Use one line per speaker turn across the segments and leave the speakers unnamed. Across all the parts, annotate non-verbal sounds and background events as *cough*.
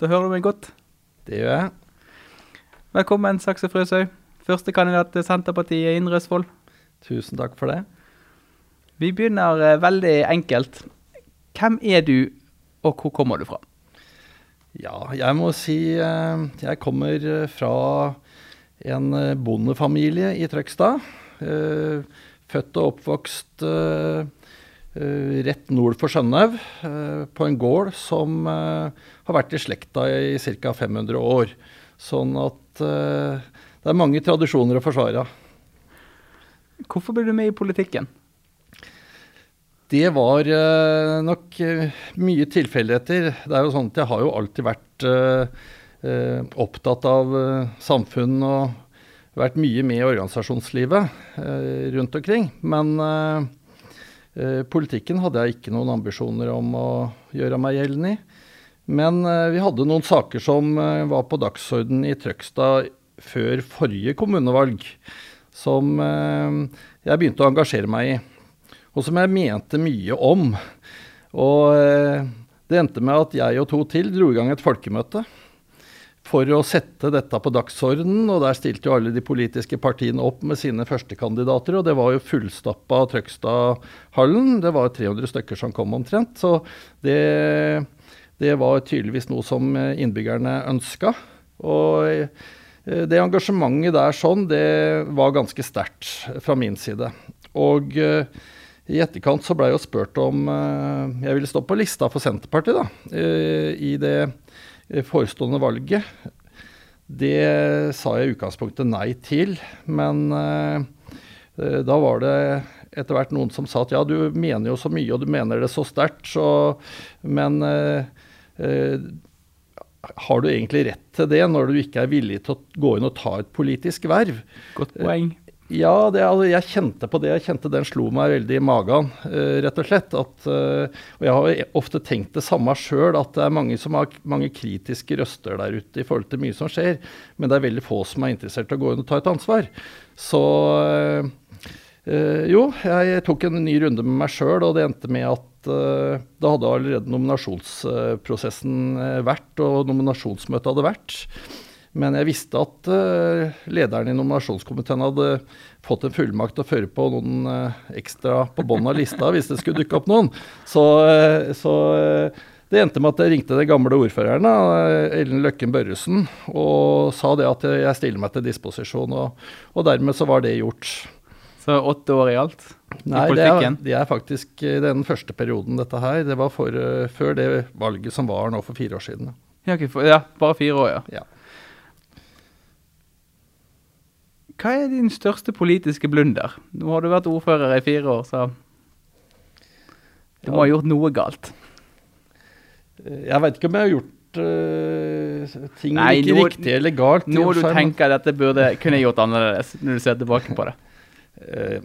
Da hører du meg godt.
Det gjør jeg.
Velkommen, Sakse Frøshaug. Førstekandidat til Senterpartiet i Indre Østfold.
Tusen takk for det.
Vi begynner eh, veldig enkelt. Hvem er du, og hvor kommer du fra?
Ja, jeg må si eh, jeg kommer eh, fra en eh, bondefamilie i Trøgstad. Eh, Født og oppvokst rett nord for Skjønhaug, eh, på en gård som eh, har vært i slekta i ca. 500 år. Sånn at eh, det er mange tradisjoner å forsvare.
Hvorfor ble du med i politikken?
Det var eh, nok eh, mye tilfeldigheter. Det er jo sånn at jeg har jo alltid vært eh, eh, opptatt av eh, samfunn og vært mye med i organisasjonslivet eh, rundt omkring. Men eh, eh, politikken hadde jeg ikke noen ambisjoner om å gjøre meg gjeldende i. Men eh, vi hadde noen saker som eh, var på dagsorden i Trøgstad før forrige kommunevalg, som eh, jeg begynte å engasjere meg i og som jeg mente mye om. Og eh, det endte med at jeg og to til dro i gang et folkemøte for å sette dette på dagsordenen. Og der stilte jo alle de politiske partiene opp med sine førstekandidater, og det var jo fullstappa Trøgstadhallen. Det var 300 stykker som kom omtrent. Så det, det var tydeligvis noe som innbyggerne ønska. Og eh, det engasjementet der sånn, det var ganske sterkt fra min side. Og eh, i etterkant så ble jeg jo spurt om eh, jeg ville stå på lista for Senterpartiet da, i det forestående valget. Det sa jeg i utgangspunktet nei til, men eh, eh, da var det etter hvert noen som sa at ja, du mener jo så mye og du mener det så sterkt, Men eh, eh, har du egentlig rett til det når du ikke er villig til å gå inn og ta et politisk verv?
Godt poeng.
Ja, det, altså, jeg kjente på det. Jeg kjente den slo meg veldig i magen, uh, rett og slett. At, uh, og jeg har ofte tenkt det samme sjøl, at det er mange som har mange kritiske røster der ute i forhold til mye som skjer, men det er veldig få som er interessert i å gå inn og ta et ansvar. Så uh, jo, jeg tok en ny runde med meg sjøl, og det endte med at da hadde allerede nominasjonsprosessen vært, og nominasjonsmøtet hadde vært. Men jeg visste at uh, lederen i nominasjonskomiteen hadde fått en fullmakt til å føre på noen uh, ekstra på bunnen av lista hvis det skulle dukke opp noen. Så, uh, så det endte med at jeg ringte den gamle ordføreren, Ellen Løkken Børresen, og sa det at jeg stiller meg til disposisjon. Og, og dermed så var det gjort.
Så åtte år i alt?
Nei, det er, det er faktisk den første perioden, dette her. Det var for, før det valget som var nå for fire år siden.
Ja, okay, for, ja, bare fire år, ja.
Ja.
Hva er din største politiske blunder? Nå har du vært ordfører i fire år, så du må ha gjort noe galt.
Jeg vet ikke om jeg har gjort uh, ting
Nei,
ikke
nå-
riktig eller galt. og
du tenker dette burde kunne jeg gjort annerledes, når du ser tilbake på det.
eh,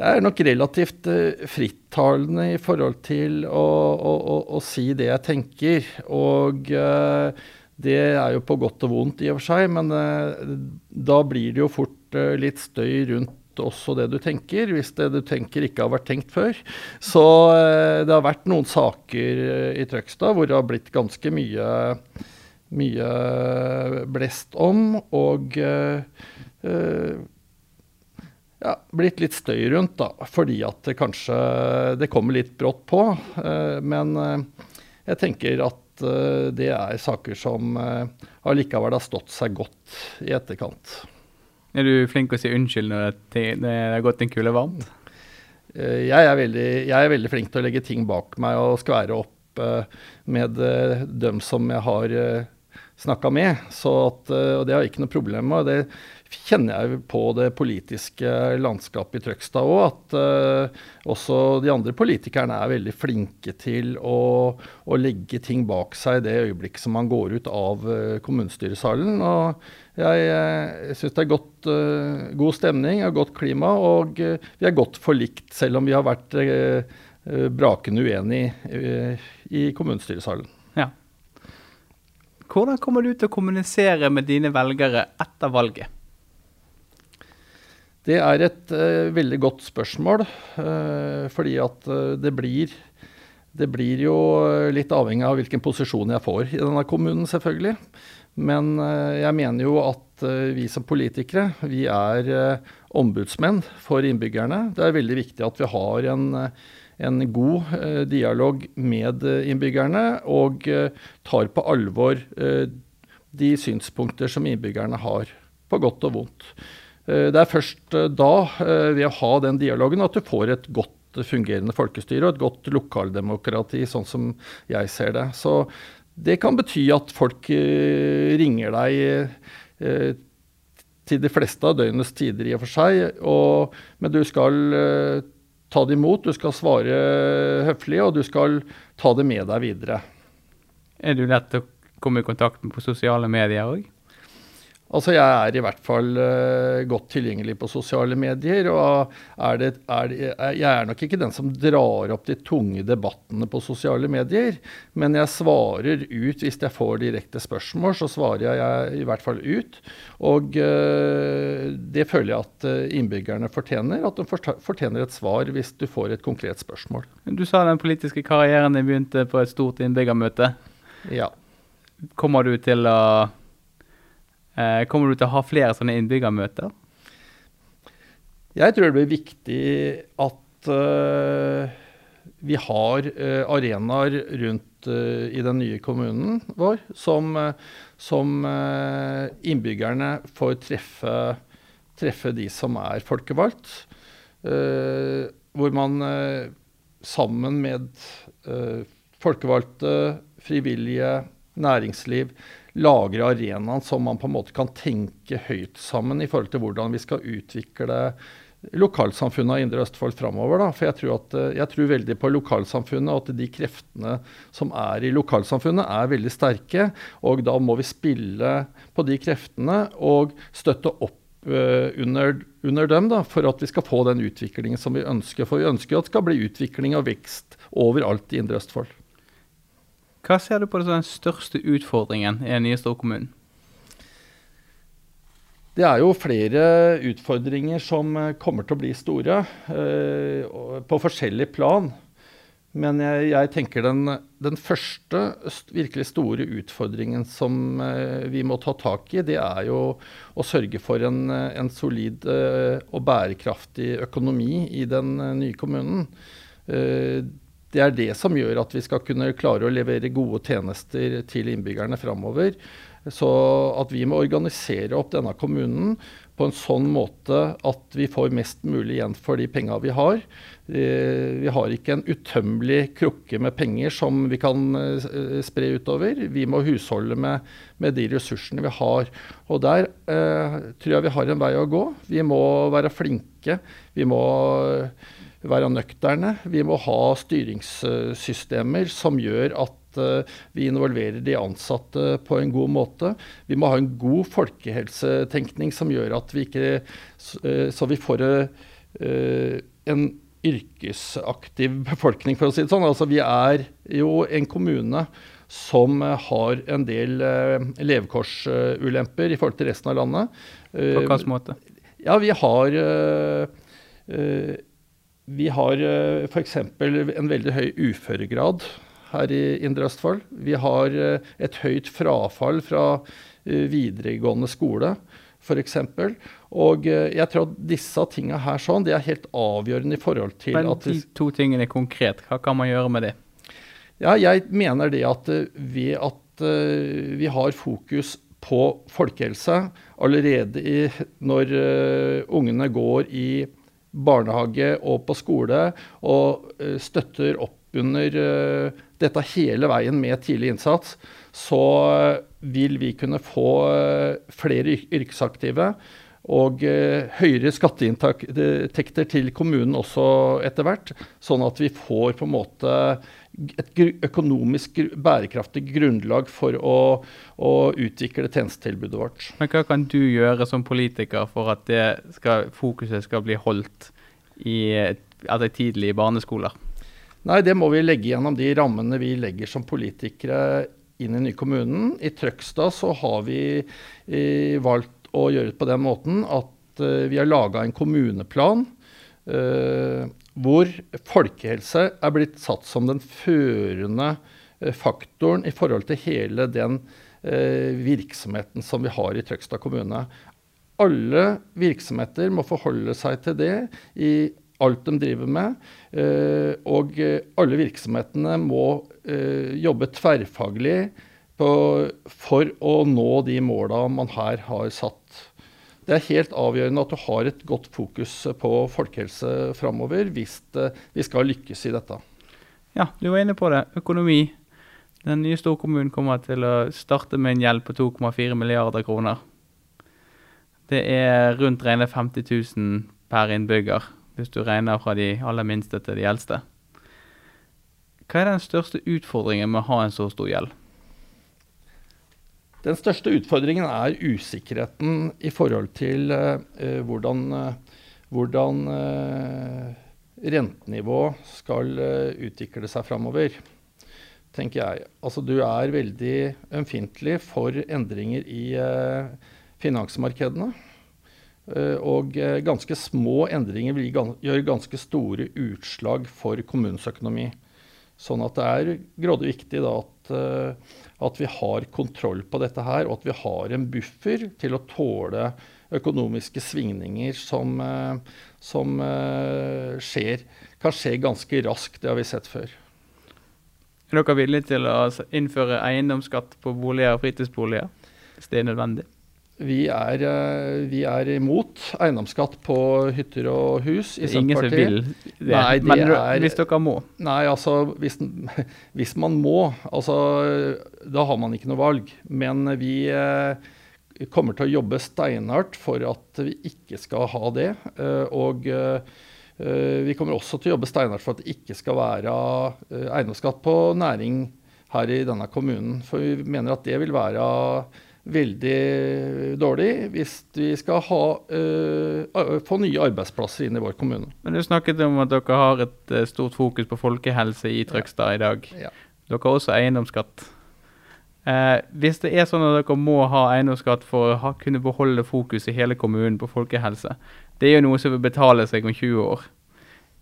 jeg er nok relativt uh, frittalende i forhold til å, å, å, å si det jeg tenker. Og eh, det er jo på godt og vondt i og for seg, men eh, da blir det jo fort eh, litt støy rundt også det du tenker, hvis det du tenker ikke har vært tenkt før. Så eh, det har vært noen saker i Trøgstad hvor det har blitt ganske mye, mye blest om, og ja, blitt litt støy rundt, da, fordi at det kanskje det kommer litt brått på. men jeg tenker at det er saker som eh, allikevel har stått seg godt i etterkant.
Er du flink å si unnskyld når det, har gått en kule varmt?
Eh, Jeg er, veldig, jeg er veldig flink til å legge ting bak meg og skvære opp eh, med eh, dem som jeg har snakka med. Så at, eh, og det har jeg ikke noe problem med. Det kjenner jeg på det politiske landskapet i Trøgstad òg. At uh, også de andre politikerne er veldig flinke til å, å legge ting bak seg i det øyeblikket som man går ut av eh, kommunestyresalen. og jeg, jeg syns det er godt, uh, god stemning og godt klima, og vi er godt forlikt, selv om vi har vært brakende uenige i kommunestyresalen.
Hvordan kommer du til å kommunisere med dine velgere etter valget?
Det er et uh, veldig godt spørsmål, uh, fordi at uh, det blir det blir jo litt avhengig av hvilken posisjon jeg får i denne kommunen, selvfølgelig. Men jeg mener jo at vi som politikere, vi er ombudsmenn for innbyggerne. Det er veldig viktig at vi har en, en god dialog med innbyggerne, og tar på alvor de synspunkter som innbyggerne har, på godt og vondt. Det er først da, ved å ha den dialogen, at du får et godt fungerende folkestyre og et godt lokaldemokrati, sånn som jeg ser det. Så det kan bety at folk ringer deg til de fleste av døgnets tider i og for seg, og, men du skal ta det imot, du skal svare høflig, og du skal ta det med deg videre.
Er du lett å komme i kontakt med på sosiale medier òg?
Altså Jeg er i hvert fall uh, godt tilgjengelig på sosiale medier. og er det, er det, Jeg er nok ikke den som drar opp de tunge debattene på sosiale medier, men jeg svarer ut hvis jeg får direkte spørsmål. Så svarer jeg i hvert fall ut. Og uh, det føler jeg at eh, innbyggerne fortjener. At de fortjener et svar hvis du får et konkret spørsmål.
Du sa den politiske karrieren din begynte på et stort innbyggermøte.
Ja.
Kommer du til å kommer du til å ha flere sånne innbyggermøter?
Jeg tror det blir viktig at uh, vi har uh, arenaer rundt uh, i den nye kommunen vår som, som innbyggerne får treffe, treffe, de som er folkevalgt. hvor man sammen med folkevalgte, frivillige, næringsliv lagre arenaen som man på en måte kan tenke høyt sammen i forhold til hvordan vi skal utvikle lokalsamfunnet av Indre Østfold framover. For jeg tror, at, jeg tror, veldig på lokalsamfunnet, og at de kreftene som er i lokalsamfunnet, er veldig sterke. Og da må vi spille på de kreftene og støtte opp uh, under, under, dem da, for at vi skal få den utviklingen som vi ønsker. For vi ønsker at det skal bli utvikling og vekst overalt i Indre Østfold.
Hva ser du på som den største utfordringen i den nye storkommunen?
Det er jo flere utfordringer som eh, kommer til å bli store, eh, på forskjellig plan. Men jeg, jeg tenker den, den, første virkelig store utfordringen som eh, vi må ta tak i, det er jo å sørge for en, en solid og bærekraftig økonomi i den nye kommunen. Det er det som gjør at vi skal kunne klare å levere gode tjenester til innbyggerne framover. Så at vi må organisere opp denne kommunen på en sånn måte at vi får mest mulig igjen for de penga vi har. Eh, vi har ikke en utømmelig krukke med penger som vi kan eh, spre utover. Vi må husholde med, med de ressursene vi har. Og der eh, tror jeg vi har en vei å gå. Vi må være flinke. Vi må være nøkterne. Vi må ha styringssystemer som gjør at eh, vi involverer de ansatte på en god måte. Vi må ha en god folkehelsetenkning som gjør at vi ikke eh, Så vi får eh, en yrkesaktiv befolkning, for å si det sånn. Altså, vi er jo en kommune som har en del levekårsulemper i forhold til resten av landet.
På hvilken måte?
Ja, vi har vi har eh, f.eks. en veldig høy uføregrad her i Indre Østfold. Vi har uh, et høyt frafall fra uh, videregående skole, f.eks. Og jeg tror at disse tingene her sånn, det er helt avgjørende i forhold til
Men at Men de to tingene konkret, hva kan man gjøre med det?
Ja, jeg mener det at ved at vi har fokus på folkehelse allerede i, når ungene går i barnehage og på skole, og eh, støtter opp under eh, dette hele veien med tidlig innsats, så eh, vil vi kunne få flere yrkesaktive og høyere skatteinntekter til kommunen også etter hvert. Sånn at vi får på en måte et økonomisk bærekraftig grunnlag for å, å, utvikle tjenestetilbudet vårt.
Men Hva kan du gjøre som politiker for at skal, fokuset skal bli holdt i altså tidlig i barneskoler?
Nei, Det må vi legge gjennom de rammene vi legger som politikere inn i nykommunen. I Trøgstad så har vi eh, valgt å gjøre det på den måten at eh, vi har laga en kommuneplan. Uh, hvor folkehelse er blitt satt som den førende eh, faktoren i forhold til hele den eh, virksomheten som vi har i Trøgstad kommune. Alle virksomheter må forholde seg til det i alt de driver med. Eh, og alle virksomhetene må jobbe tverrfaglig for å nå de måla man her har satt. Det er helt avgjørende at du har et godt fokus på folkehelse framover hvis vi skal lykkes i dette.
Ja, du var inne på det. Økonomi. Den nye storkommunen kommer til å starte med en gjeld på 2,4 milliarder kroner. Det er rundt regnet 50 000 per innbygger, hvis du regner fra de aller minste til de eldste. Hva er den største utfordringen med å ha en så stor gjeld?
Den største utfordringen er usikkerheten i forhold til uh, hvordan, uh, hvordan uh, rentenivå skal utvikle seg framover. Tenker jeg. Altså, du er veldig ømfintlig for endringer i finansmarkedene. Og ganske små endringer vil gjøre ganske store utslag for kommunens økonomi. Sånn at det er grådig viktig da, at at vi har kontroll på dette her, og at vi har en buffer til å tåle økonomiske svingninger som, eh, som uh, skjer, kan skje ganske raskt. Det har vi sett før.
Er dere villige til å innføre eiendomsskatt på boliger og fritidsboliger hvis det er nødvendig?
Vi er, eh, vi er, imot eiendomsskatt på hytter og hus i
Senterpartiet. Ingen som vil det, nei, det men er, hvis dere må?
Nei, altså hvis, hvis, man må, altså da har man ikke noe valg. Men vi eh, kommer til å jobbe steinhardt for at vi ikke skal ha det. Eh, og eh, vi kommer også til å jobbe steinhardt for at det ikke skal være eh, eiendomsskatt på næring her i denne kommunen. For vi mener at det vil være veldig dårlig hvis vi skal ha, uh, få nye arbeidsplasser inn i vår kommune.
Men Du snakket om at dere har et uh, stort fokus på folkehelse i Trøgstad ja. i dag. Ja. Dere har også eiendomsskatt. Uh, hvis det er sånn at dere må ha eiendomsskatt for å ha, kunne beholde fokus i hele kommunen på folkehelse, det er jo noe som vil betale seg om 20 år.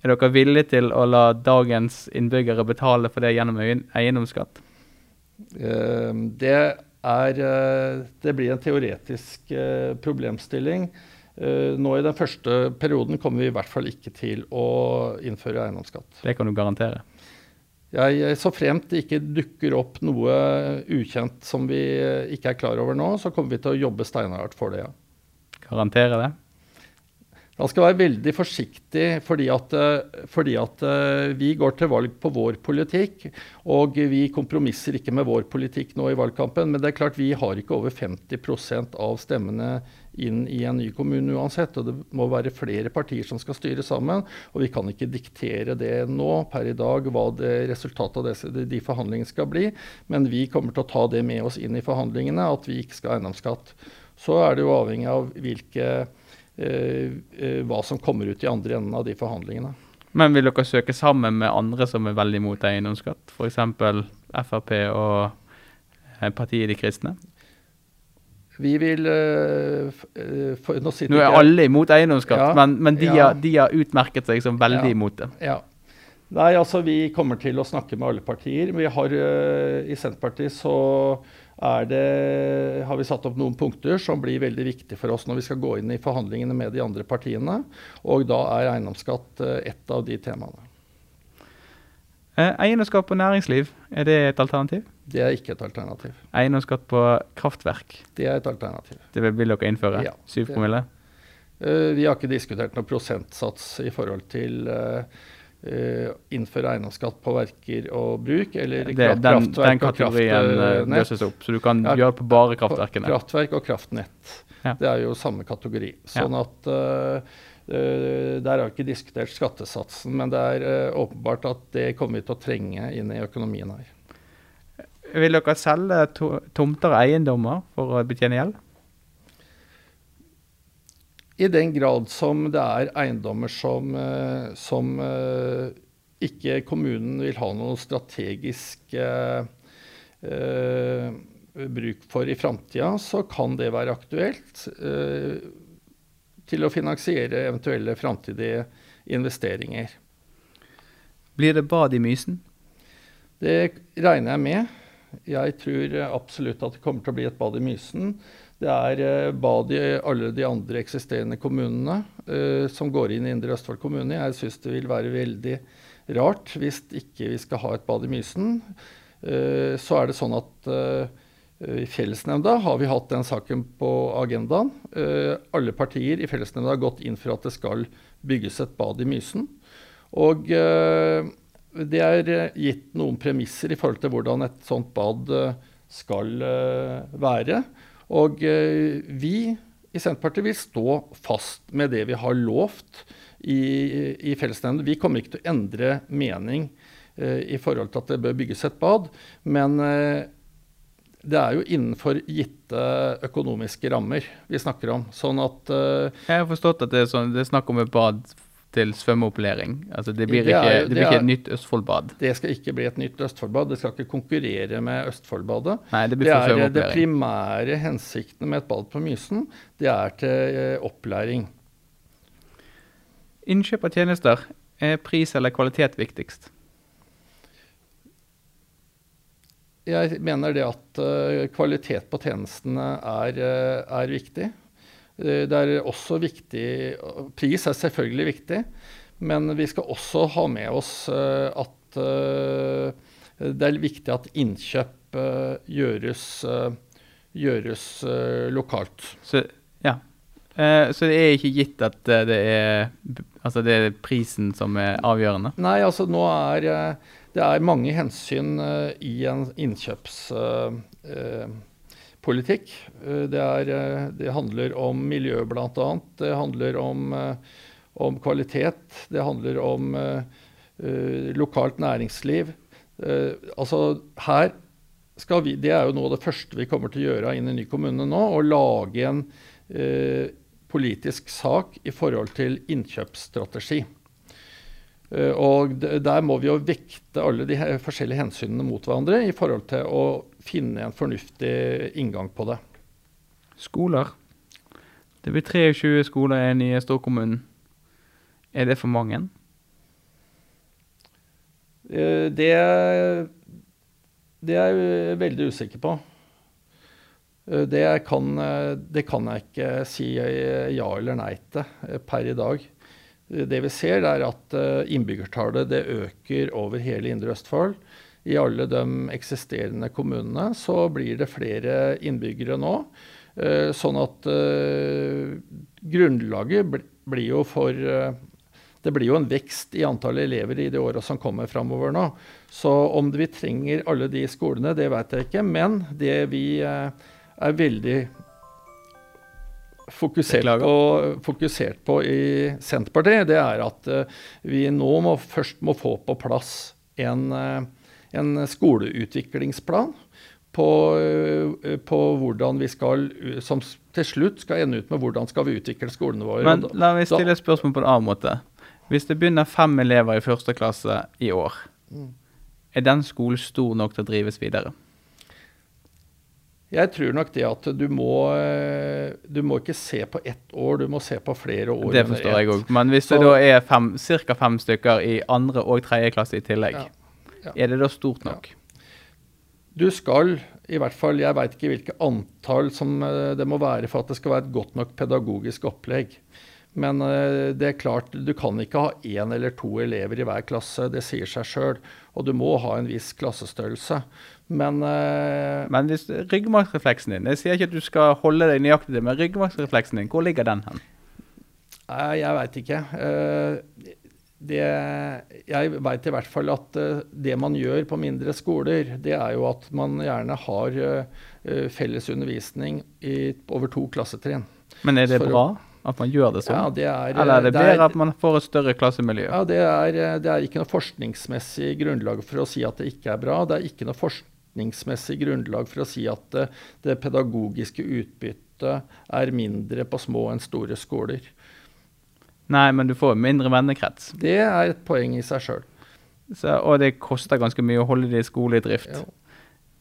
Er dere villige til å la dagens innbyggere betale for det gjennom eiendomsskatt?
det er eh, Det blir en teoretisk eh, problemstilling. Eh, nå i den første perioden kommer vi i hvert fall ikke til å innføre eiendomsskatt.
Det kan du garantere?
Jeg, så fremt det ikke dukker opp noe ukjent som vi ikke er klar over nå, så kommer vi til å jobbe steinhardt for det, ja.
Garantere det?
Man skal være veldig forsiktig fordi at, eh, fordi at, eh, vi går til valg på vår politikk. Og vi kompromisser ikke med vår politikk nå i valgkampen. Men det er klart vi har ikke over 50% av stemmene inn i en ny kommune uansett. Og det må være flere partier som skal styre sammen. Og vi kan ikke diktere det nå per i dag hva det resultatet av disse, de forhandlingene skal bli. Men vi kommer til å ta det med oss inn i forhandlingene, at vi ikke skal ha eiendomsskatt. Så er det jo avhengig av hvilke hva som kommer ut i andre enden av de forhandlingene.
Men vil dere søke sammen med andre som er veldig imot eiendomsskatt? F.eks. Frp og eh, Partiet De kristne?
Vi vil uh,
for, nå, nå, er alle imot eiendomsskatt, ja, men, men de, ja. har, de, har, utmerket seg som veldig ja, imot det.
Ja. Nei, altså Vi kommer til å snakke med alle partier. Vi har uh, I Senterpartiet så det, har vi satt opp noen punkter som blir veldig viktige for oss når vi skal gå inn i forhandlingene med de andre partiene. Og da er eiendomsskatt ett et av de temaene.
Eh, eiendomsskatt på næringsliv, er det et alternativ?
Det er ikke et alternativ.
Eiendomsskatt på kraftverk?
Det er et alternativ.
Det vil dere innføre? Ja, 7 promille?
Uh, vi har ikke diskutert noen prosentsats i forhold til Uh, innføre eiendomsskatt på verker og bruk, eller det,
kraft, den, den kategorien uh, løses opp, så du kan ja, gjøre på bare kraftverkene.
Kraftverk og kraftnett. Ja. Det er jo samme kategori. Sånn ja. at uh, Der har vi ikke diskutert skattesatsen, men det er åpenbart at det kommer vi til å trenge inn i økonomien her.
Vil dere selge to tomter og eiendommer for å betjene gjeld?
I den grad som det er eiendommer som, eh, som eh, ikke kommunen vil ha noe strategisk eh, eh, bruk for i framtida, så kan det være aktuelt eh, til å finansiere eventuelle framtidige investeringer.
Blir det bad i Mysen?
Det regner jeg med. Jeg tror absolutt at det kommer til å bli et bad i Mysen. Det er eh, bad i alle de andre eksisterende kommunene uh, som går inn i Indre Østfold kommune. Jeg syns det vil være veldig rart hvis ikke vi skal ha et bad i Mysen. Uh, så er det sånn at uh, i fellesnemnda har vi hatt den saken på agendaen. alle partier i fellesnemnda har gått inn for at det skal bygges et bad i Mysen. Og det er gitt noen premisser i forhold til hvordan et sånt bad skal være. Og eh, vi i Senterpartiet vil stå fast med det vi har lovt i, i fellesnemnden. Vi kommer ikke til å endre mening eh, i forhold til at det bør bygges et bad. Men eh, det er jo innenfor gitte økonomiske rammer vi snakker om. Sånn at
Jeg har forstått at det er, sånn, det er snakk om et bad til svømmeopplæring. Altså det blir, ikke, det blir ikke, et nytt Østfoldbad.
Det skal ikke bli et nytt Østfoldbad. Det skal ikke konkurrere med Østfoldbadet.
Nei, det, blir for
det er det primære hensikten med et bad på Mysen. Det er til eh, opplæring.
Innkjøp av tjenester. Er pris eller kvalitet viktigst?
Jeg mener det at uh, kvalitet på tjenestene er, er viktig. Eh, det er også viktig Pris er selvfølgelig viktig, men vi skal også ha med oss eh, at eh, det er viktig at innkjøp gjøres, gjøres lokalt.
Så, ja. Så det er ikke gitt at det er, altså det er prisen som er avgjørende?
Nei, altså nå er det er mange hensyn i en innkjøps politikk. Eh, det, er, eh, det handler om miljø, bl.a. Det handler om, eh, om, kvalitet. Det handler om lokalt næringsliv. Altså her skal vi, Det er jo noe av det første vi kommer til å gjøre inn i ny kommune nå. Å lage en politisk sak i forhold til innkjøpsstrategi. Og Der må vi jo vekte alle de forskjellige hensynene mot hverandre i forhold til å finne en fornuftig inngang på det.
Skoler. Det blir 23 skoler i storkommunen. Er det for mange?
Eh, det, det er jeg veldig usikker på. Eh, det kan, det kan, jeg ikke si ja eller nei til per i dag. Det vi ser, er at innbyggertallet øker over hele Indre Østfold i alle de eksisterende kommunene så blir det flere innbyggere nå. Eh, sånn at uh, grunnlaget blir jo for Det blir jo en vekst i antall elever i de åra som kommer framover nå. Så om vi trenger alle de skolene, det vet jeg ikke. Men det vi er veldig fokusert på, fokusert på, i Senterpartiet, det er at vi nå må, først må få på plass en en skoleutviklingsplan på, eh, på, hvordan vi skal Som til slutt skal ende ut med hvordan skal vi utvikle skolene våre.
Men la meg stille et spørsmål på en annen måte. Hvis det begynner fem elever i første klasse i år, mm. er den skolen stor nok til å drives videre?
Jeg tror nok det at du må eh, Du må ikke se på ett år, du må se på flere år.
Det forstår jeg òg. Men hvis Så, det da er ca. fem stykker i andre og tredje klasse i tillegg, ja. Ja. Er det da stort nok? Ja.
Du skal, i hvert fall, jeg veit ikke hvilke antall som eh, det må være for at det skal være et godt nok pedagogisk opplegg. Men eh, det er klart, du kan ikke ha én eller to elever i hver klasse. Det sier seg sjøl. Og du må ha en viss klassestørrelse. Men, uh,
men hvis ryggmargsrefleksen din Jeg sier ikke at du skal holde deg nøyaktig det, men ryggmargsrefleksen din, hvor ligger den hen?
Jeg veit ikke. Uh, det, jeg veit i hvert fall at uh, det man gjør på mindre skoler, det er jo at man gjerne har uh, felles undervisning i, over to klassetrinn.
Men er det For, bra at man gjør det sånn?
Ja, det er,
Eller er det, det bedre er, at man får et større klassemiljø?
Ja, det er, det er ikke noe forskningsmessig grunnlag for å si at det ikke er bra. Det er ikke noe forskningsmessig grunnlag for å si at det, det pedagogiske utbyttet er mindre på små enn store skoler.
Nei, men du får mindre vennekrets.
Det er et poeng i seg sjøl.
Og det koster ganske mye å holde de i skole i drift. Ja.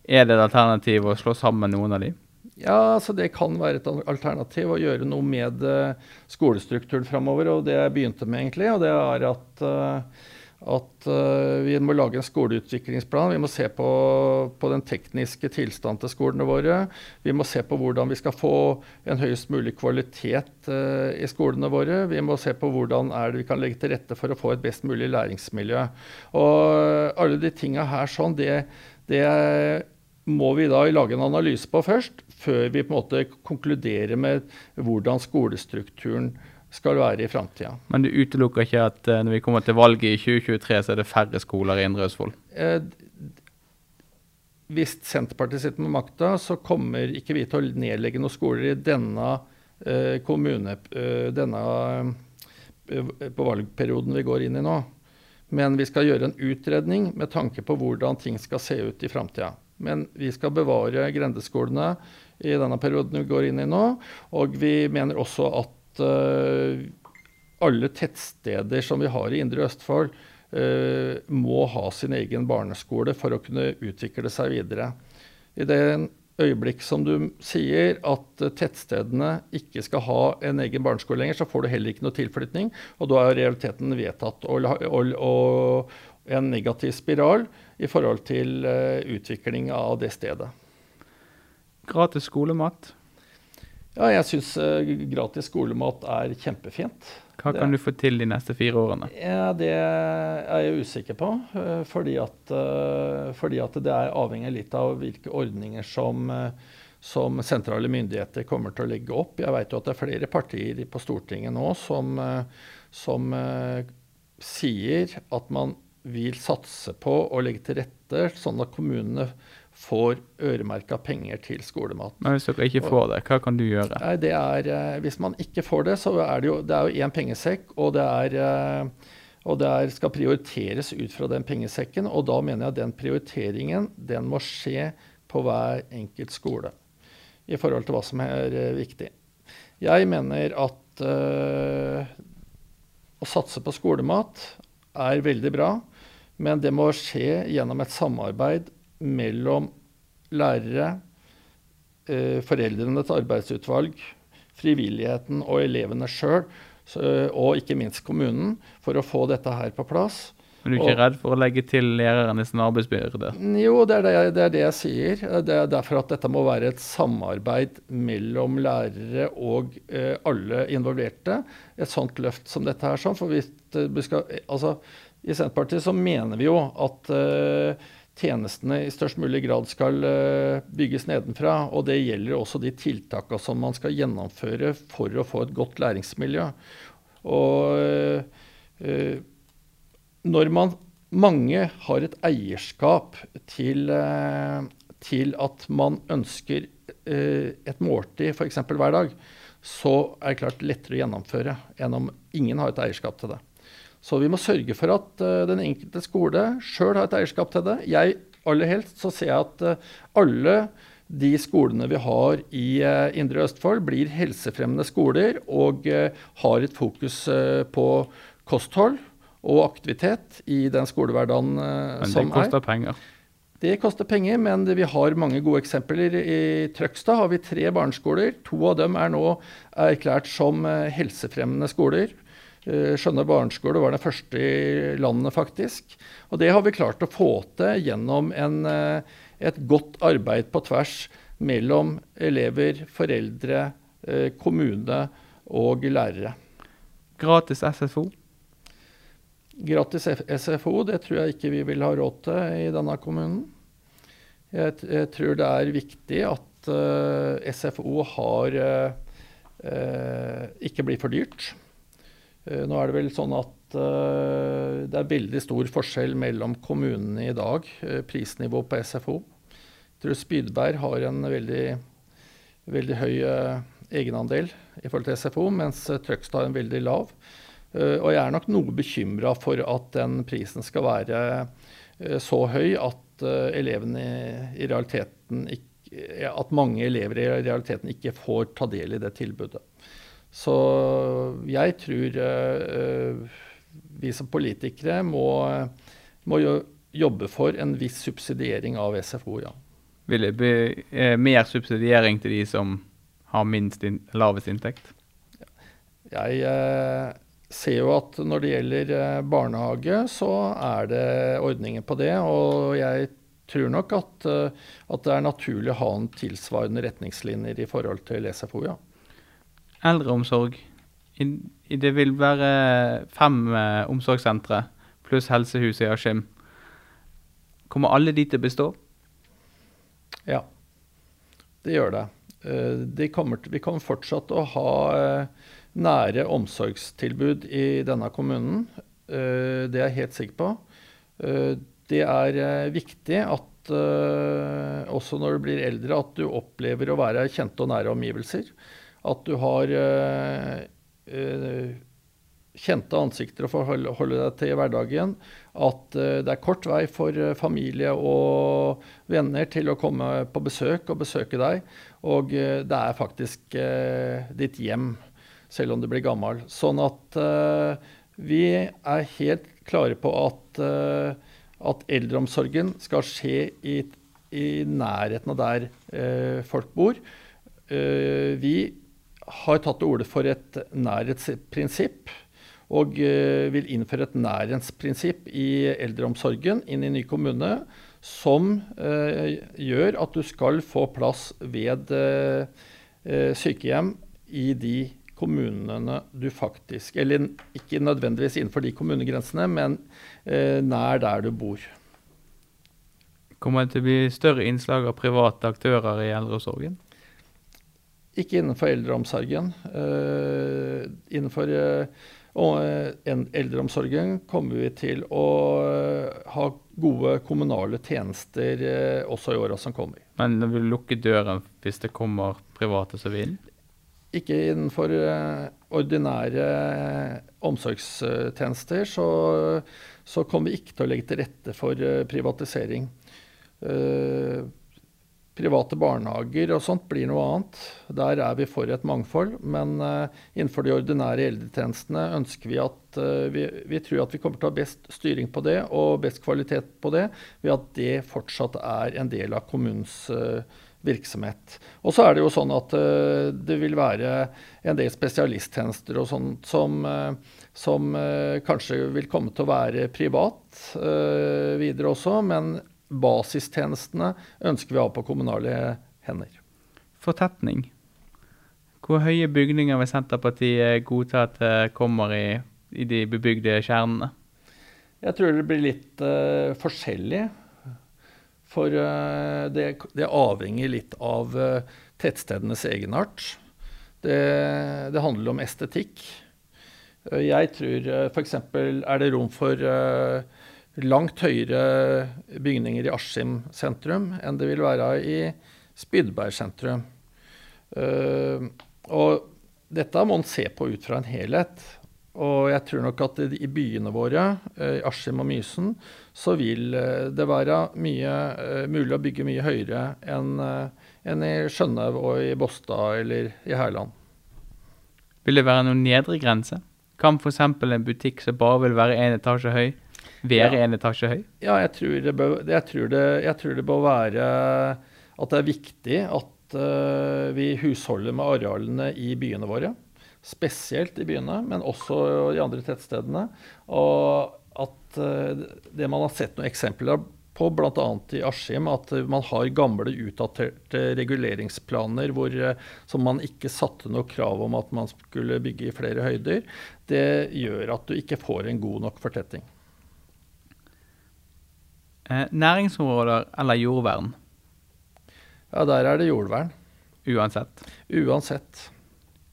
Er det et alternativ å slå sammen noen av de?
Ja, altså det kan være et alternativ å gjøre noe med uh, skolestrukturen framover. Og det jeg begynte med, egentlig, og det er at uh, at uh, vi må lage en skoleutviklingsplan. Vi må se på, på, den tekniske tilstanden til skolene våre. Vi må se på hvordan vi skal få en høyest mulig kvalitet uh, i skolene våre. Vi må se på hvordan vi kan legge til rette for å få et best mulig læringsmiljø. Og uh, alle de tinga her sånn, det, det må vi da lage en analyse på først, før vi på en måte konkluderer med hvordan skolestrukturen skal være i framtida.
Men du utelukker ikke at uh, når vi kommer til valget i 2023, så er det færre skoler i Indre Østfold? Eh,
hvis Senterpartiet sitter med makta, så kommer ikke vi til å nedlegge noen skoler i denne uh, kommune... Uh, denne på valgperioden vi går inn i nå. Men vi skal gjøre en utredning med tanke på hvordan ting skal se ut i framtida. Men vi skal bevare grendeskolene i denne perioden vi går inn i nå. Og vi mener også at uh, alle tettsteder som vi har i Indre Østfold, uh, må ha sin egen barneskole for å kunne utvikle seg videre. I det øyeblikk som du sier at tettstedene ikke skal ha en egen barneskole lenger, så får du heller ikke noe tilflytning, og da er realiteten vedtatt. Og, og, og, en negativ spiral i forhold til uh, utvikling av det stedet.
Gratis skolemat,
ja, jeg syns uh, gratis skolemat er kjempefint.
Hva kan det, du få til de neste fire årene?
Ja, Det er jeg usikker på. Uh, fordi, at, uh, fordi, at, det er avhengig litt av hvilke ordninger som, som, sentrale myndigheter kommer til å legge opp. Jeg vet jo at det er flere partier på Stortinget nå som, som sier at man vil satse på å legge til rette sånn at kommunene får øremerka penger til skolemat.
Men hvis dere ikke får det, hva kan du gjøre?
Nei, det er, eh, Hvis man ikke får det, så er det jo det er jo én pengesekk, og det er eh, og det er, skal prioriteres ut fra den pengesekken. Og da mener jeg at den prioriteringen den må skje på hver enkelt skole i forhold til hva som er uh, viktig. Jeg mener at øh, å satse på skolemat er veldig bra, men det må skje gjennom et samarbeid mellom lærere, eh, foreldrenes arbeidsutvalg, frivilligheten og elevene sjøl, og ikke minst kommunen, for å få dette her på plass.
Men du er ikke og, redd for å legge til lærernes arbeidsbyrde?
Jo, det er det, det er det, jeg sier. Det er derfor at dette må være et samarbeid mellom lærere og eh, alle involverte. Et sånt løft som dette her. Sånn. For hvis vi skal, altså, I Senterpartiet så mener vi jo at eh, tjenestene i størst mulig grad skal eh, bygges nedenfra. Og det gjelder også de tiltakene som man skal gjennomføre for å få et godt læringsmiljø. Og eh, når man mange har et eierskap til, eh, til at man ønsker et måltid f.eks. hver dag, så er det klart lettere å gjennomføre enn om ingen har et eierskap til det. Så vi må sørge for at uh, den enkelte skole sjøl har et eierskap til det. Jeg, aller helst så ser jeg at uh, alle de skolene vi har i uh, Indre Østfold, blir helsefremmende skoler og har et fokus på kosthold og aktivitet i den skolehverdagen som er.
Men det koster penger?
Det koster penger, men vi har mange gode eksempler. I Trøgstad har vi tre barneskoler. To av dem er nå erklært som helsefremmende skoler. Eh, Skjønne barneskole var den første i landet, faktisk. Og det har vi klart å få til gjennom en, eh, et godt arbeid på tvers mellom elever, foreldre, eh, kommune og lærere.
Gratis SFO?
Gratis SFO det tror jeg ikke vi vil ha råd til i denne kommunen. Jeg, jeg tror det er viktig at uh, SFO har, uh, ikke blir for dyrt. Eh, nå er det vel sånn at uh, det er veldig stor forskjell mellom kommunene i dag, uh, prisnivå på SFO. Jeg tror Spydberg har en veldig, veldig høy egenandel i forhold til SFO, mens Trøgstad har en veldig lav. og jeg er nok noe bekymra for at den prisen skal være så høy at elevene i realiteten ikke, at mange elever i realiteten ikke får ta del i det tilbudet. Så jeg tror uh, vi som politikere må, må jobbe for en viss subsidiering av SFO, ja.
Vil det bli eh, mer subsidiering til de som har minst in lavest inntekt?
Jeg, eh, ser jo at når det gjelder eh, barnehage, så er det ordninger på det. Og jeg tror nok at, eh, at det er naturlig å ha en tilsvarende retningslinjer i forhold til SFO, ja.
Eldreomsorg. Det vil være fem eh, omsorgssentre pluss helsehuset i Askim. Kommer alle de til å bestå?
Ja, det gjør det. Kommer til, vi kommer fortsatt å ha nære omsorgstilbud i denne kommunen. Eh, det er jeg helt sikker på. Eh, det er eh, viktig at også når du blir eldre, at du opplever å være kjente og nære omgivelser. At du har kjente ansikter å forholde deg til i hverdagen. At det er kort vei for familie og venner til å komme på besøk og besøke deg. Og det er faktisk ditt hjem selv om du blir gammel. Sånn at vi er helt klare på at, at eldreomsorgen skal skje i, i nærheten av der folk bor. vi har tatt til orde for et nærhetsprinsipp. Og vil innføre et nærhetsprinsipp i eldreomsorgen inn i ny kommune. Som gjør at du skal få plass ved sykehjem i de kommunene du faktisk Eller ikke nødvendigvis innenfor de kommunegrensene, men eh, nær der du bor.
Kommer det til å bli større innslag av private aktører i eldreomsorgen?
Ikke innenfor eldreomsorgen. Uh, innenfor uh, eldreomsorgen kommer vi til å ha gode kommunale tjenester også i åra som kommer.
Men vil du lukke døren hvis det kommer private som vil?
ikke innenfor eh, ordinære eh, omsorgstjenester, så, så, kommer vi ikke til å legge til rette for eh, privatisering. Private barnehager og sånt blir noe annet. Der er vi for et mangfold. Men innenfor de ordinære eldretjenestene ønsker vi at vi, vi, tror at vi kommer til å ha best styring på det og best kvalitet på det ved at det fortsatt er en del av kommunens uh, virksomhet. Og så er det jo sånn at det vil være en del spesialisttjenester og sånt som, som kanskje vil komme til å være privat videre også, men basistjenestene ønsker vi å ha på kommunale hender.
Fortetning. Hvor høye bygninger vil Senterpartiet godta at det kommer i, i de bebygde kjernene?
Jeg tror det blir litt forskjellig. For uh, det, det, avhenger litt av uh, tettstedenes egenart. Det, det, handler om estetikk. Uh, jeg tror uh, f.eks. er det rom for langt høyere bygninger i Askim sentrum enn det vil være i Spydberg sentrum. og dette må man se på ut fra en helhet. Og jeg tror nok at i byene våre, i Askim og Mysen, så vil eh, det være mye, eh, mulig å bygge mye høyere enn eh, enn i Skjønnaug og i Båstad eller i Hærland.
Vil det være noen nedre grense? Kan f.eks. en butikk som bare vil være én etasje høy, være ja. en etasje høy?
Ja, jeg tror, det bør, jeg, tror det, jeg tror det bør være at det er viktig at uh, vi husholder med arealene i byene våre. Spesielt i byene, men også i andre tettstedene. Og at uh, det man har sett noen eksempler på, bl.a. i Askim, at man har gamle, utdaterte reguleringsplaner hvor, eh, som man ikke satte noe krav om at man skulle bygge i flere høyder. Det gjør at du ikke får en god nok fortetting.
Eh, næringsområder eller jordvern?
Ja, der er det jordvern.
Uansett?
Uansett.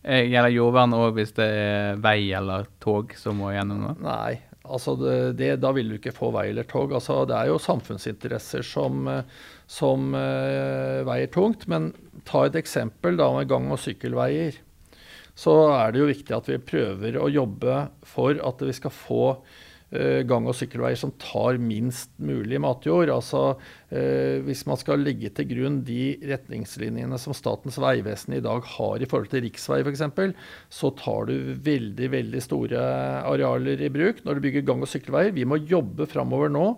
Eh, gjelder jordvern òg hvis det er vei eller tog som må gjennom det?
Nei, Altså det, det, da vil du ikke få vei eller tog. Altså det er jo samfunnsinteresser som, som uh, veier tungt. Men ta et eksempel da med gang- og sykkelveier. Så er det jo viktig at vi prøver å jobbe for at vi skal få Eh, gang- og sykkelveier som tar minst mulig matjord. Altså eh, Hvis man skal legge til grunn de retningslinjene som Statens vegvesen i dag har i forhold til riksvei f.eks., så tar du veldig veldig store arealer i bruk når du bygger gang- og sykkelveier. Vi må jobbe framover nå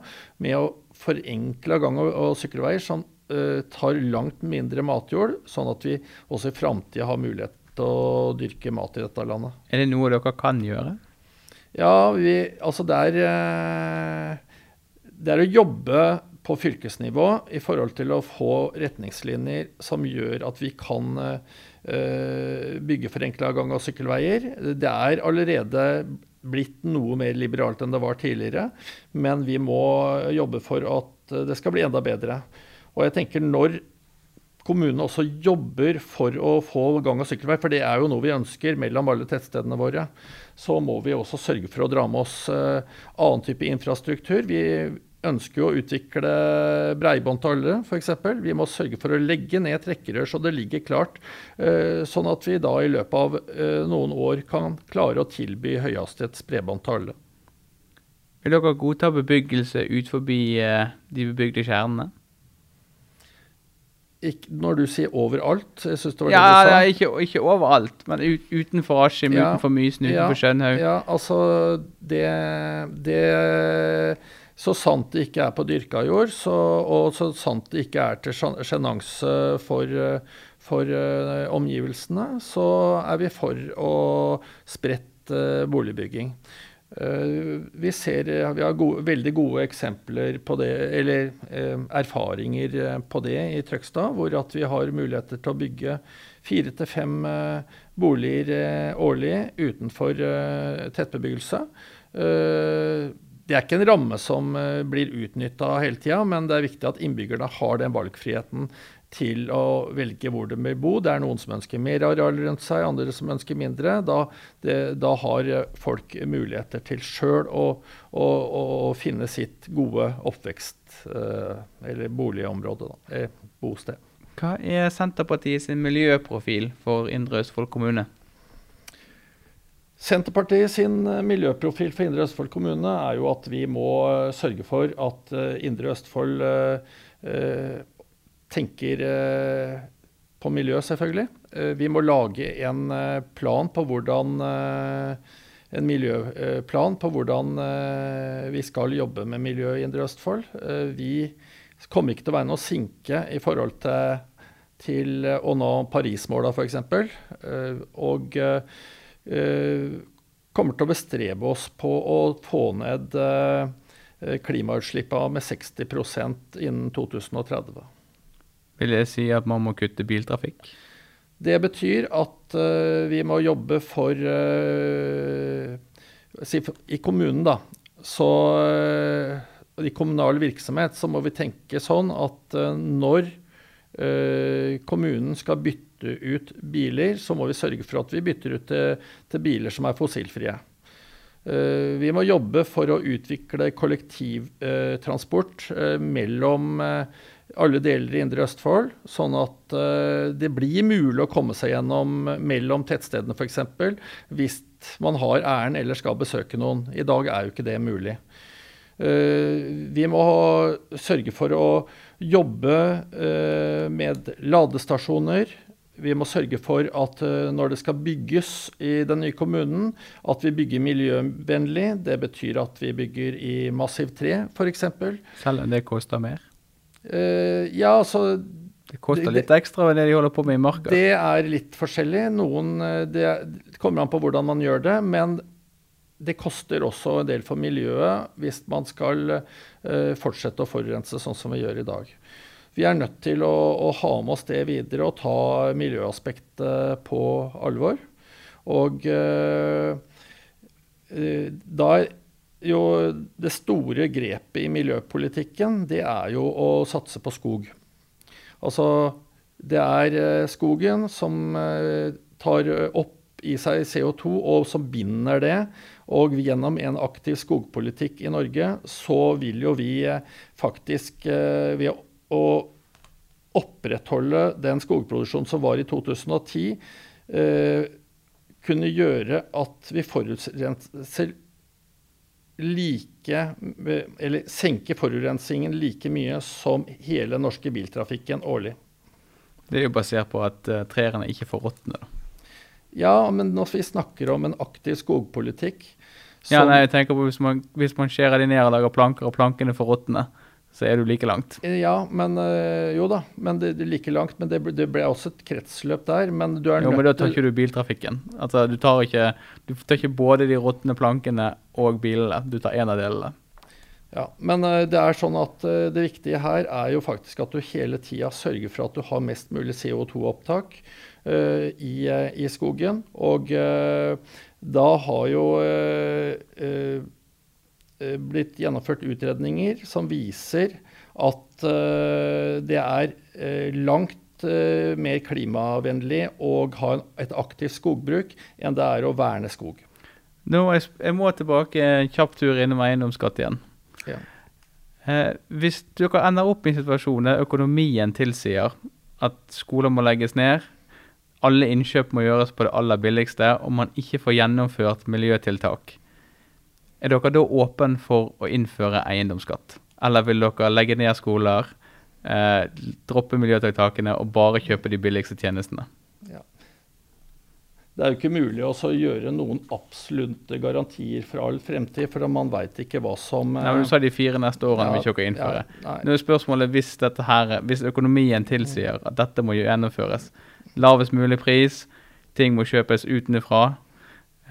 med å forenkle gang- og sykkelveier som uh, tar langt mindre matjord, sånn at vi også i framtida har mulighet til å dyrke mat i dette landet.
Er det noe dere kan gjøre?
Ja, vi, altså det er, eh, det er å jobbe på fylkesnivå i forhold til å få retningslinjer som gjør at vi kan uh, bygge forenkla gang- og sykkelveier. Det er allerede blitt noe mer liberalt enn det var tidligere, men vi må jobbe for at det skal bli enda bedre. Og jeg tenker når kommunene også jobber for å få gang- og sykkelvei, for det er jo noe vi ønsker mellom alle tettstedene våre, så må vi også sørge for å dra med oss uh, annen type infrastruktur. Vi ønsker jo å utvikle breibånd til alle, f.eks. Vi må sørge for å legge ned trekkerør så det ligger klart, uh, sånn at vi da i løpet av uh, noen år kan klare å tilby høyhastighets til alle.
Vil dere godta bebyggelse ut forbi de bebygde kjernene?
Ikke, når du sier overalt jeg synes det var
ja,
det du sa.
Ja, ikke, ikke overalt, men ut, utenfor Askim, ja, utenfor Mysen, utenfor ja, Skjønhaug.
Ja, altså det, det, Så sant det ikke er på dyrka jord, så, og så sant det ikke er til sjenanse for, for uh, omgivelsene, så er vi for å sprette uh, boligbygging. Eh, vi, ser, vi har gode, veldig gode eksempler på det, eller eh, erfaringer eh, på det i Trøgstad, hvor at vi har muligheter til å bygge fire til fem boliger årlig utenfor tettbebyggelse. Det er ikke en ramme som blir utnytta hele tida, men det er viktig at innbyggerne har den valgfriheten til å velge hvor de vil bo. Det er noen som ønsker mer areal rundt seg, andre som ønsker mindre. Da, det, da har folk muligheter til sjøl å, å, å, finne sitt gode oppvekst- eh, eller boligområde, da, eh, bosted.
Hva er Senterpartiet sin miljøprofil for Indre Østfold kommune?
Senterpartiet sin miljøprofil for Indre Østfold kommune er jo at vi må sørge for at Indre Østfold eh, tenker eh, på miljø, selvfølgelig. Eh, vi må lage en eh, plan på hvordan en miljøplan på hvordan vi skal jobbe med miljø i Indre Østfold. Vi kommer ikke til å være noe sinke i forhold til, til å nå Paris-måla f.eks. Og kommer til å bestrebe oss på å få ned klimautslippene med 60% innen 2030
vil det si at man må kutte biltrafikk?
Det betyr at uh, vi må jobbe for uh, I kommunen, da, så uh, I kommunal virksomhet så må vi tenke sånn at når kommunen skal bytte ut biler, så må vi sørge for at vi bytter ut til, til biler som er fossilfrie. Vi må jobbe for å utvikle kollektivtransport mellom alle deler i Indre Østfold, sånn at uh, det blir mulig å komme seg gjennom mellom tettstedene f.eks. hvis man har æren eller skal besøke noen. I dag er jo ikke det mulig. Uh, vi må sørge for å jobbe uh, med ladestasjoner. Vi må sørge for at når det skal bygges i den nye kommunen, at vi bygger miljøvennlig. Det betyr at vi bygger i massivt tre, f.eks.
Selv om det koster mer?
Uh, ja, altså
Det koster litt ekstra enn det de holder på med i marka?
Det er litt forskjellig. Noen, eh, det kommer an på hvordan man gjør det. Men det koster også en del for miljøet hvis man skal uh, fortsette å forurense sånn som vi gjør i dag. Vi er nødt til å, å ha med oss det videre og ta miljøaspektet på alvor. Og uh, da jo det store grepet i miljøpolitikken, det er jo å satse på skog. Altså, det er eh, skogen som eh, tar opp i seg CO2 og som binder det. Og gjennom en aktiv skogpolitikk i Norge så vil jo vi eh, faktisk ved å opprettholde den skogproduksjonen som var i 2010, kunne gjøre at vi forurenser like Eller senke forurensningen like mye som hele norske biltrafikken årlig.
Det er jo basert på at uh, trærne ikke får råtne, da.
Ja, men når vi snakker om en aktiv skogpolitikk
Ja, nei, jeg tenker på hvis man, hvis man skjærer de ned og lager planker, og plankene får råtne, så er du like langt.
Ja, men jo da. Men det, det like langt. Men det, det, ble også et kretsløp der. Men du er nødt til
jo, men da tar ikke du biltrafikken. Altså, du tar ikke, du tar ikke både de råtne plankene og bilene. Du tar én av delene.
Ja, Men det er sånn at det viktige her er jo faktisk at du hele tida sørger for at du har mest mulig CO2-opptak uh, i, i, skogen. Og uh, da har jo uh, Eh, blitt gjennomført utredninger som viser at eh, det er eh, langt mer klimavennlig å ha et aktivt skogbruk enn det er å verne skog.
Nå, jeg må tilbake en kjapp tur innom eiendomsskatt igjen. Ja. Eh, hvis dere ender opp i en situasjon der økonomien tilsier at skoler må legges ned, alle innkjøp må gjøres på det aller billigste, og man ikke får gjennomført miljøtiltak, er dere da åpne for å innføre eiendomsskatt? Eller vil dere legge ned skoler, eh, droppe miljøtiltakene og bare kjøpe de billigste tjenestene? Ja.
Det er jo ikke mulig å gjøre noen absolutte garantier for all fremtid, for man veit ikke hva som
Nei, men Du sa de fire neste årene ja, vil ikke dere innføre. Ja, Nå er spørsmålet hvis, her, hvis økonomien tilsier at dette må gjennomføres. Lavest mulig pris, ting må kjøpes utenfra,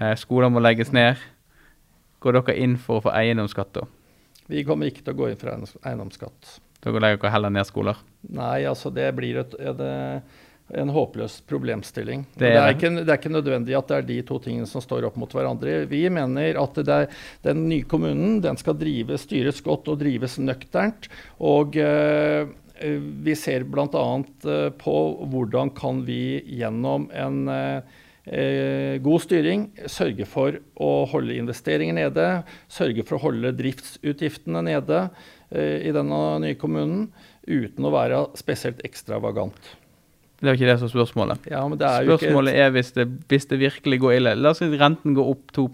eh, skoler må legges ned. Går dere inn for å få eiendomsskatt da?
Vi kommer ikke til å gå inn for eiendomsskatt.
Dere legger dere heller ned skoler?
Nei, altså det blir et, et, en håpløs problemstilling. Det er, det, er ikke, det er, ikke, nødvendig at det er de to tingene som står opp mot hverandre. Vi mener at er, den nye kommunen den skal drive, styres godt og drives nøkternt. Og øh, vi ser bl.a. Øh, på hvordan kan vi gjennom en eh, god styring, sørge for å holde investeringer nede, sørge for å holde driftsutgiftene nede eh, i denne nye kommunen, uten å være spesielt ekstravagant.
Det er jo ikke det som er spørsmålet. Ja, er spørsmålet er hvis det, hvis det, virkelig går ille. La oss si renten går opp 2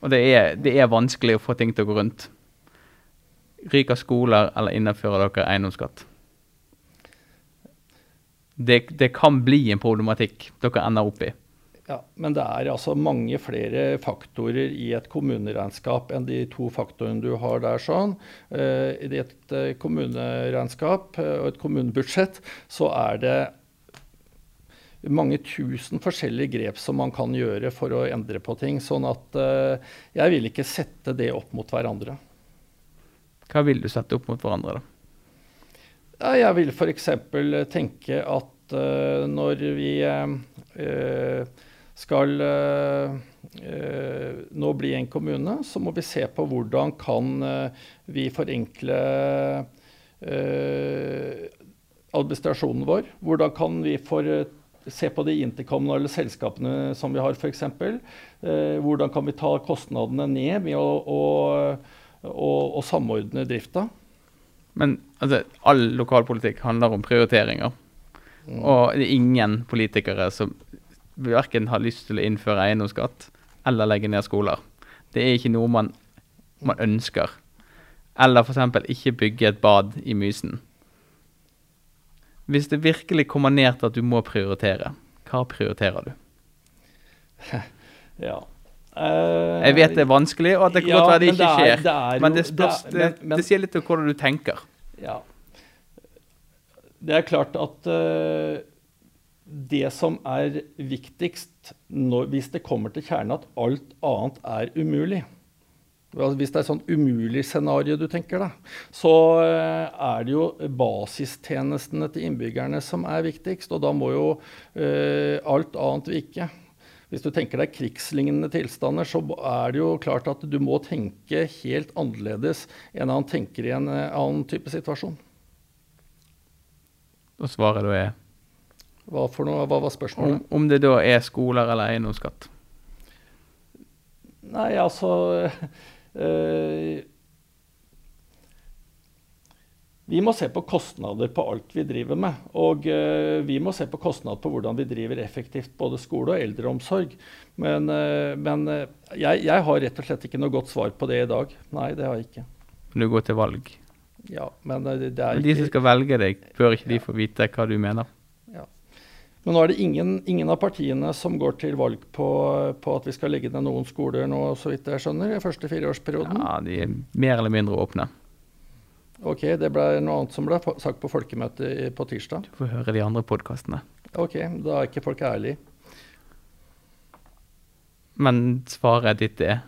og det er, det er vanskelig å få ting til å gå rundt. Ryker skoler, eller innfører dere eiendomsskatt? Det, det, kan bli en problematikk dere ender opp i.
Ja, Men det er altså mange flere faktorer i et kommuneregnskap enn de to faktorene du har der. sånn. I et uh, kommuneregnskap uh, og et kommunebudsjett så er det mange tusen forskjellige grep som man kan gjøre for å endre på ting. Sånn at jeg vil ikke sette det opp mot hverandre.
Hva vil du sette opp mot hverandre, da?
Jeg vil f.eks. tenke at uh, når vi uh, skal uh, nå bli en kommune, så må vi se på hvordan kan vi forenkle administrasjonen vår. Hvordan kan vi for, se på de interkommunale selskapene som vi har, f.eks. Eh, hvordan kan vi ta kostnadene ned med å, å, å, å samordne drifta.
Men altså, all lokalpolitikk handler om prioriteringer. Mm. Og det er ingen politikere som verken har lyst til å innføre eiendomsskatt eller legge ned skoler. Det er ikke noe man, man ønsker. Eller f.eks. ikke bygge et bad i Mysen. Hvis det virkelig kommer ned til at du må prioritere, hva prioriterer du? *laughs*
ja.
Uh, jeg vet det er vanskelig, og at det kan ja, godt være det ikke skjer. Det er, men det, spørs, det, men, men, det, sier litt om hvordan du tenker.
Ja. Det er klart at uh, det som er viktigst når, hvis det kommer til kjernen, at alt annet er umulig Hvis det er et sånn umulig scenario du tenker, deg, så uh, er det jo basistjenestene til innbyggerne som er viktigst. Og da må jo alt annet vike. Hvis du tenker deg krigslignende tilstander, så er det jo klart at du må tenke helt annerledes enn han tenker i en eh, annen type situasjon.
Og svaret da er?
Hva, noe, hva var spørsmålet?
Om, om, det da er skoler eller eiendomsskatt?
Nei, altså øh, *laughs* Vi må se på kostnader på alt vi driver med. Og uh, vi må se på kostnader på hvordan vi driver effektivt både skole og eldreomsorg. Men, uh, men uh, jeg, jeg, har rett og slett ikke noe godt svar på det i dag. Nei, det har jeg ikke.
Du går til valg?
Ja, men det, det er
men De som skal velge deg, bør ikke de få vite hva du mener? Ja.
Men nå er det ingen, ingen av partiene som går til valg på, på, at vi skal legge ned noen skoler nå, så vidt jeg skjønner, i første fireårsperioden.
Ja, de er mer eller mindre åpne.
Ok, det ble noe annet som ble sagt på folkemøtet på tirsdag.
Du får høre de andre podkastene.
Ok, da er ikke folk ærlige.
Men svaret ditt er?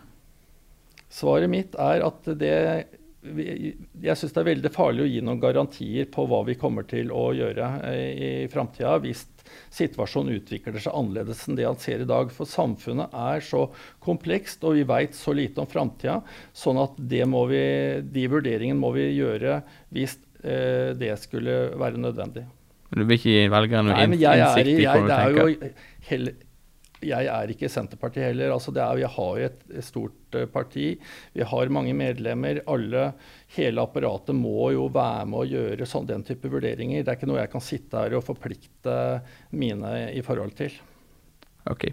Svaret mitt er at det Jeg syns det er veldig farlig å gi noen garantier på hva vi kommer til å gjøre eh, i framtida hvis situasjonen utvikler seg annerledes enn det han ser i dag. For samfunnet er så komplekst, og vi veit så lite om framtida. Sånn at vi, de vurderingene må vi gjøre hvis eh, det skulle være nødvendig.
Men du vil ikke gi velgerne noe innsikt i hvordan du tenker?
Jeg er ikke Senterpartiet heller. Altså er, vi har jo et stort uh, parti. Vi har mange medlemmer. Alle, hele apparatet må jo være med å gjøre sånn, den type vurderinger. Det er ikke noe jeg kan sitte her og forplikte mine i forhold til.
Ok.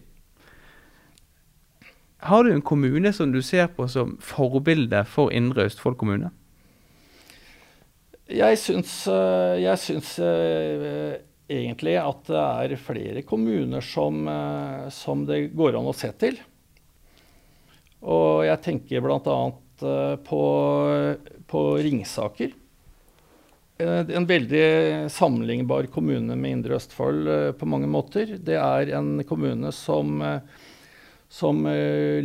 Har du en kommune som du ser på som forbilde for Indre Østfold kommune?
Jeg syns, eh, jeg syns uh, egentlig at det er flere kommuner som, uh, som, det går an å se til. Og jeg tenker bl.a. Uh, på, på Ringsaker. En veldig sammenlignbar kommune med Indre Østfold på mange måter. Det er en kommune som som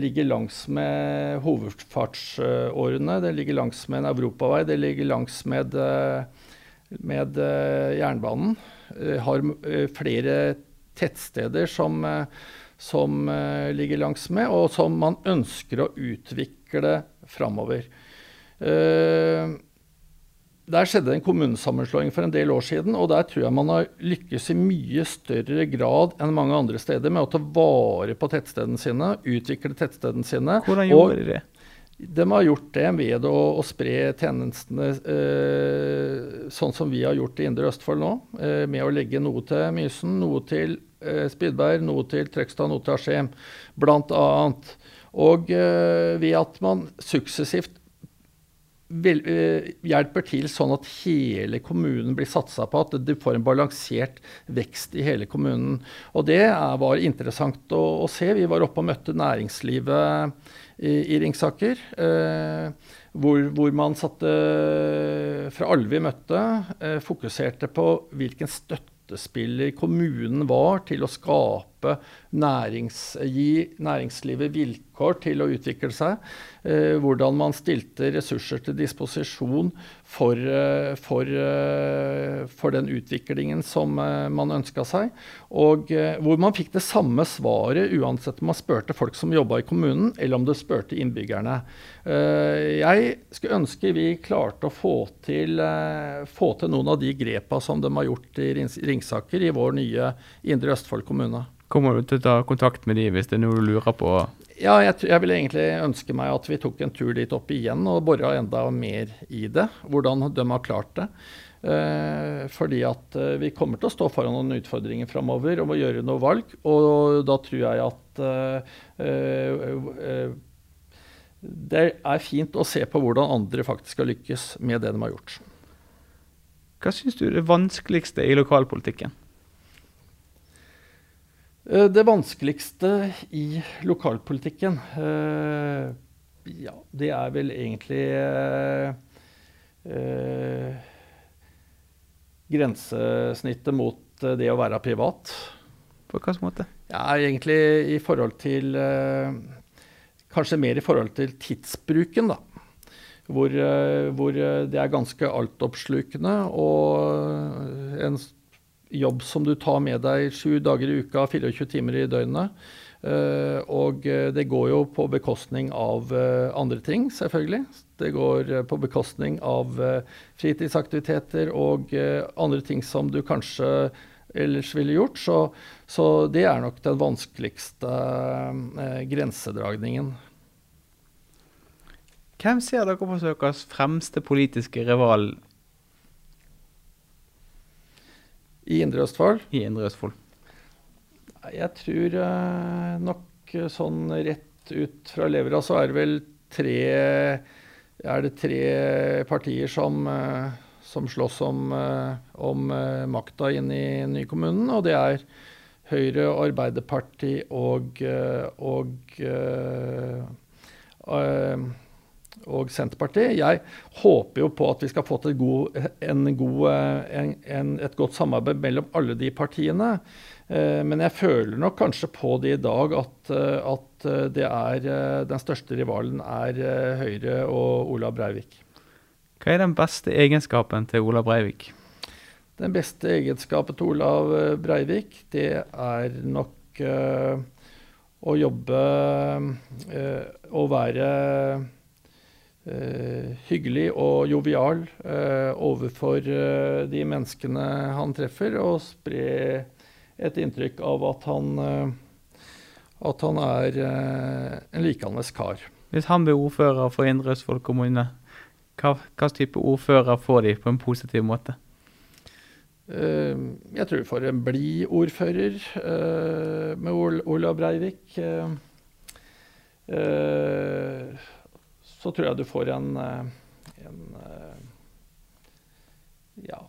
ligger langs med hovedfartsårene. Det ligger langs med en europavei, det ligger langs med, jernbanen. Har flere tettsteder som, som ligger langs med, og som man ønsker å utvikle framover. Der skjedde en kommunesammenslåing for en del år siden, og der tror jeg man har lykkes i mye større grad enn mange andre steder med å ta vare på tettstedene sine, utvikle tettstedene sine.
Hvordan gjorde de det?
De har gjort det ved å, å spre tjenestene eh, sånn som vi har gjort i Indre Østfold nå, eh, med å legge noe til Mysen, noe til eh, Spydberg, noe til Trøgstad, noe til Askim, bl.a. Og eh, ved at man suksessivt vil, uh, hjelper til sånn at hele kommunen blir satsa på, at du får en balansert vekst i hele kommunen. Og det er, var interessant å, å, se. Vi var oppe og møtte næringslivet i, i Ringsaker. Uh, hvor, hvor, man satte Fra alle vi møtte, uh, fokuserte på hvilken støttespiller kommunen var til å skape nærings, gi næringslivet vilkår til å utvikle seg. Eh, hvordan man stilte ressurser til disposisjon for, eh, for, eh, for den utviklingen som man ønska seg. Og hvor man fikk det samme svaret uansett om man spurte folk som jobba i kommunen, eller om det spurte innbyggerne. Jeg skulle ønske vi klarte å få til, få til noen av de grepa som de har gjort i Ringsaker i vår nye Indre Østfold kommune.
Kommer du til å ta kontakt med de hvis det er noe du lurer på?
Ja, jeg, jeg vil egentlig ønske meg at vi tok en tur dit opp igjen og bora enda mer i det. Hvordan de har klart det. Eh, fordi at eh, vi kommer til å stå foran noen utfordringer framover om å gjøre noe valg. Og da tror jeg at eh, eh det er fint å se på hvordan andre faktisk har lykkes med det de har gjort.
Hva syns du er det vanskeligste i lokalpolitikken?
Eh, det vanskeligste i lokalpolitikken eh, Ja, det er vel egentlig eh, grensesnittet mot det å være privat.
På hvilken måte?
Ja, egentlig i forhold til Kanskje mer i forhold til tidsbruken, da. Hvor, hvor det er ganske altoppslukende og en jobb som du tar med deg sju dager i uka, 24 timer i døgnet. Uh, og eh, det går jo på bekostning av uh, andre ting, selvfølgelig. Det går på bekostning av fritidsaktiviteter og andre ting som du kanskje ellers ville gjort. Så, så det er nok den vanskeligste grensedragningen.
Hvem ser dere på som deres fremste politiske rival
I Indre Østfold?
I Indre Østfold.
Jeg tror uh, nok eh, sånn rett ut fra levra så er det vel tre Er det tre partier som, uh, som slåss om, om makta inn i nykommunen, og det er Høyre, Arbeiderpartiet og, og og Senterpartiet. Jeg håper jo på at vi skal få til god, en god, en, en, et godt samarbeid mellom alle de partiene. Eh, men jeg føler nok kanskje på det i dag at, at det er, den største rivalen er Høyre og Olav Breivik.
Hva er den beste egenskapen til Olav Breivik?
Den beste egenskapen til Olav Breivik, det er nok uh, å jobbe uh, og være hyggelig og jovial overfor de menneskene han treffer, og spre et inntrykk av at han, at han er en likandes kar.
Hvis han blir ordfører for Indre Østfold kommune, hva, hva type ordfører får de på en positiv måte?
Jeg tror får en blid ordfører med Ol Olav Breivik. Så tror jeg du får en, en ja.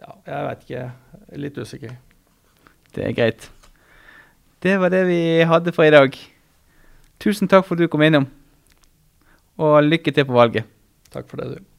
ja Jeg veit ikke. Litt usikker.
Det er greit. Det var det vi hadde for i dag. Tusen takk for at du kom innom og lykke til på valget.
Takk for det, du.